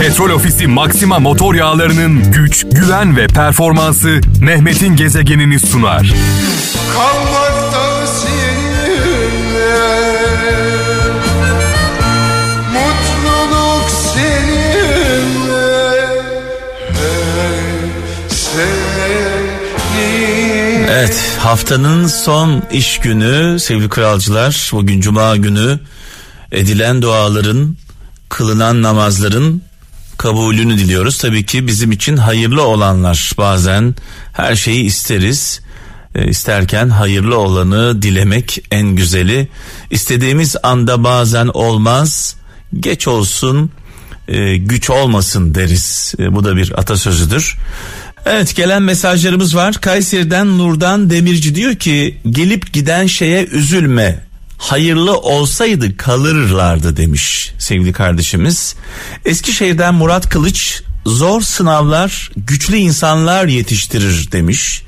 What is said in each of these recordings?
Petrol Ofisi Maxima motor yağlarının güç, güven ve performansı Mehmet'in gezegenini sunar. Kalmakta seninle. Mutluluk seninle. Evet haftanın son iş günü sevgili kralcılar. Bugün cuma günü edilen duaların kılınan namazların kabulünü diliyoruz. Tabii ki bizim için hayırlı olanlar bazen her şeyi isteriz. E, isterken hayırlı olanı dilemek en güzeli. İstediğimiz anda bazen olmaz. Geç olsun, e, güç olmasın deriz. E, bu da bir atasözüdür. Evet gelen mesajlarımız var. Kayseri'den Nurdan Demirci diyor ki gelip giden şeye üzülme. Hayırlı olsaydı kalırlardı demiş sevgili kardeşimiz. Eskişehir'den Murat Kılıç zor sınavlar güçlü insanlar yetiştirir demiş.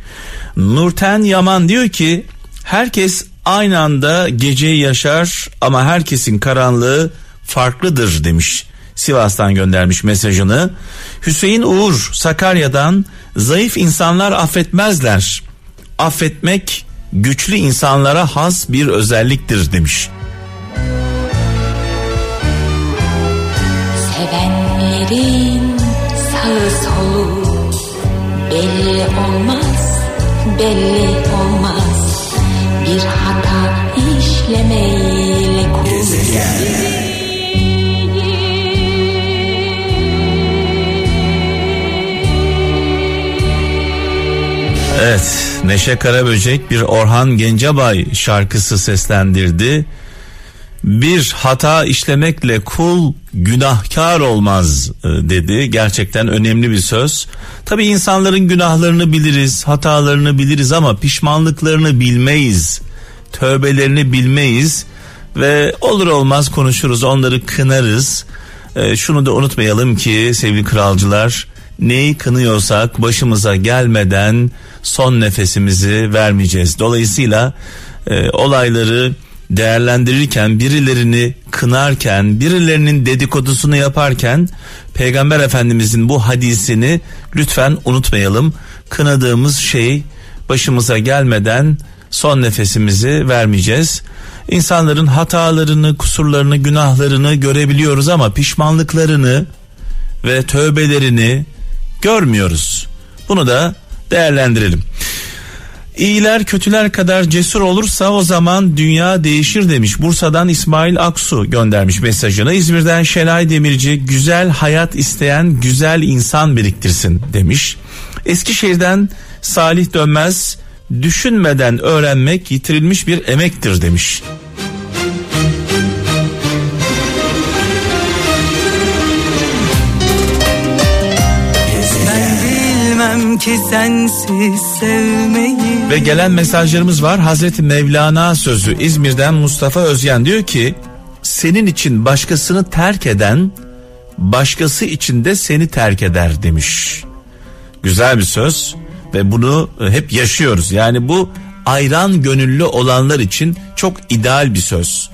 Nurten Yaman diyor ki herkes aynı anda geceyi yaşar ama herkesin karanlığı farklıdır demiş. Sivas'tan göndermiş mesajını. Hüseyin Uğur Sakarya'dan zayıf insanlar affetmezler. Affetmek güçlü insanlara has bir özelliktir demiş. Sevenlerin sağı solu belli olmaz, belli olmaz. Bir hata işlemeyle kul. Evet Neşe Karaböcek bir Orhan Gencebay şarkısı seslendirdi. Bir hata işlemekle kul günahkar olmaz e, dedi. Gerçekten önemli bir söz. Tabi insanların günahlarını biliriz, hatalarını biliriz ama pişmanlıklarını bilmeyiz. Tövbelerini bilmeyiz ve olur olmaz konuşuruz, onları kınarız. E, şunu da unutmayalım ki sevgili kralcılar neyi kınıyorsak başımıza gelmeden son nefesimizi vermeyeceğiz. Dolayısıyla e, olayları değerlendirirken birilerini kınarken birilerinin dedikodusunu yaparken peygamber efendimizin bu hadisini lütfen unutmayalım. Kınadığımız şey başımıza gelmeden son nefesimizi vermeyeceğiz. İnsanların hatalarını, kusurlarını, günahlarını görebiliyoruz ama pişmanlıklarını ve tövbelerini görmüyoruz. Bunu da değerlendirelim. İyiler kötüler kadar cesur olursa o zaman dünya değişir demiş. Bursa'dan İsmail Aksu göndermiş mesajını. İzmir'den Şenay Demirci güzel hayat isteyen güzel insan biriktirsin demiş. Eskişehir'den Salih Dönmez düşünmeden öğrenmek yitirilmiş bir emektir demiş. Ki sensiz sevmeyi Ve gelen mesajlarımız var. Hazreti Mevlana sözü İzmir'den Mustafa Özyen diyor ki senin için başkasını terk eden başkası için de seni terk eder demiş. Güzel bir söz ve bunu e, hep yaşıyoruz. Yani bu ayran gönüllü olanlar için çok ideal bir söz.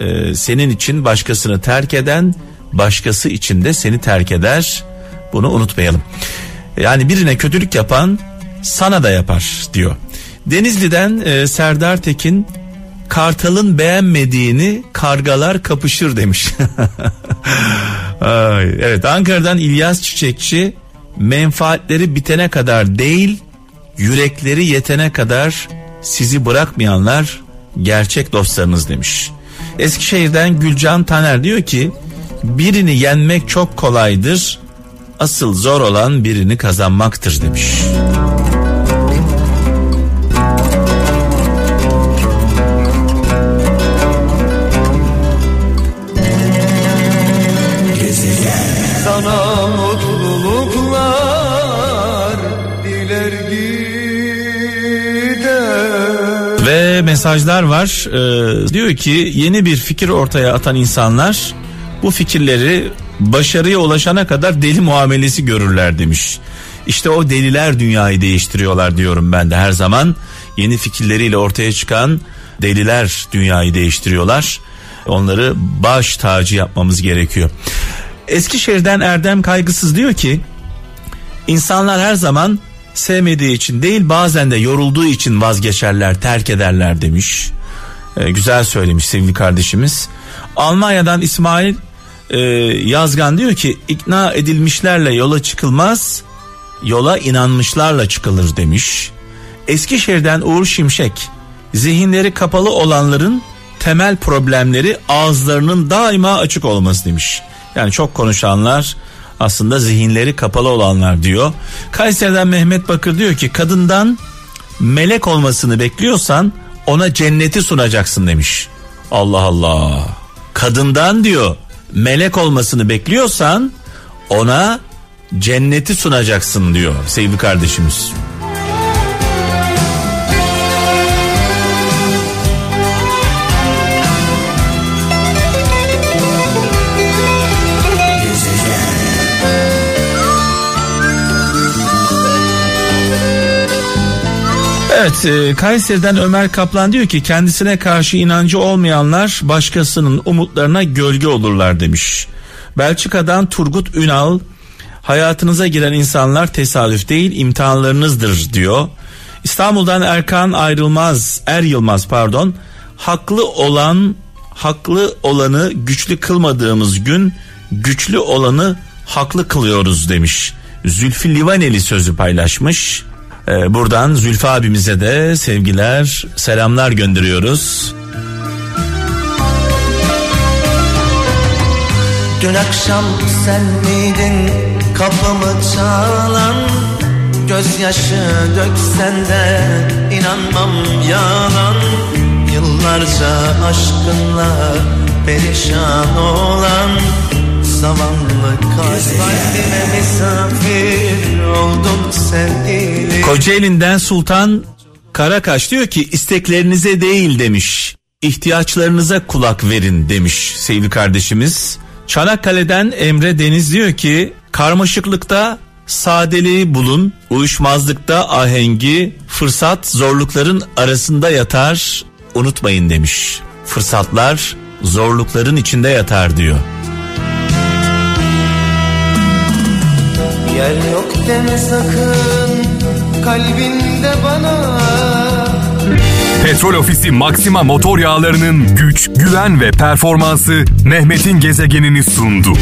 Ee, senin için başkasını terk eden başkası için de seni terk eder. Bunu unutmayalım. Yani birine kötülük yapan sana da yapar diyor. Denizli'den e, Serdar Tekin Kartal'ın beğenmediğini kargalar kapışır demiş. Ay, evet Ankara'dan İlyas Çiçekçi menfaatleri bitene kadar değil yürekleri yetene kadar sizi bırakmayanlar gerçek dostlarınız demiş. Eskişehir'den Gülcan Taner diyor ki birini yenmek çok kolaydır asıl zor olan birini kazanmaktır demiş. Sana mutluluklar diler gider Ve mesajlar var. Ee, diyor ki yeni bir fikir ortaya atan insanlar bu fikirleri başarıya ulaşana kadar deli muamelesi görürler demiş. İşte o deliler dünyayı değiştiriyorlar diyorum ben de her zaman. Yeni fikirleriyle ortaya çıkan deliler dünyayı değiştiriyorlar. Onları baş tacı yapmamız gerekiyor. Eskişehir'den Erdem Kaygısız diyor ki insanlar her zaman sevmediği için değil bazen de yorulduğu için vazgeçerler terk ederler demiş. Ee, güzel söylemiş sevgili kardeşimiz. Almanya'dan İsmail e, Yazgan diyor ki ikna edilmişlerle yola çıkılmaz yola inanmışlarla çıkılır demiş. Eskişehir'den Uğur Şimşek zihinleri kapalı olanların temel problemleri ağızlarının daima açık olması demiş. Yani çok konuşanlar aslında zihinleri kapalı olanlar diyor. Kayseri'den Mehmet Bakır diyor ki kadından melek olmasını bekliyorsan ona cenneti sunacaksın demiş. Allah Allah. Kadından diyor melek olmasını bekliyorsan ona cenneti sunacaksın diyor sevgili kardeşimiz. Evet e, Kayseri'den Ömer Kaplan diyor ki kendisine karşı inancı olmayanlar başkasının umutlarına gölge olurlar demiş. Belçika'dan Turgut Ünal hayatınıza giren insanlar tesadüf değil imtihanlarınızdır diyor. İstanbul'dan Erkan Ayrılmaz Er Yılmaz pardon haklı olan haklı olanı güçlü kılmadığımız gün güçlü olanı haklı kılıyoruz demiş. Zülfü Livaneli sözü paylaşmış. Ee, buradan Zülfü abimize de sevgiler, selamlar gönderiyoruz. Dün akşam sen miydin kapımı çalan Gözyaşı döksen de inanmam yalan Yıllarca aşkınla perişan olan Zavallı kalbime misafir oldum sevgili Kocaeli'nden Sultan Karakaş diyor ki isteklerinize değil demiş. ihtiyaçlarınıza kulak verin demiş sevgili kardeşimiz. Çanakkale'den Emre Deniz diyor ki karmaşıklıkta sadeliği bulun, uyuşmazlıkta ahengi, fırsat zorlukların arasında yatar, unutmayın demiş. Fırsatlar zorlukların içinde yatar diyor. Yer yok deme sakın kalbinde bana Petrol Ofisi Maxima motor yağlarının güç, güven ve performansı Mehmet'in gezegenini sundu.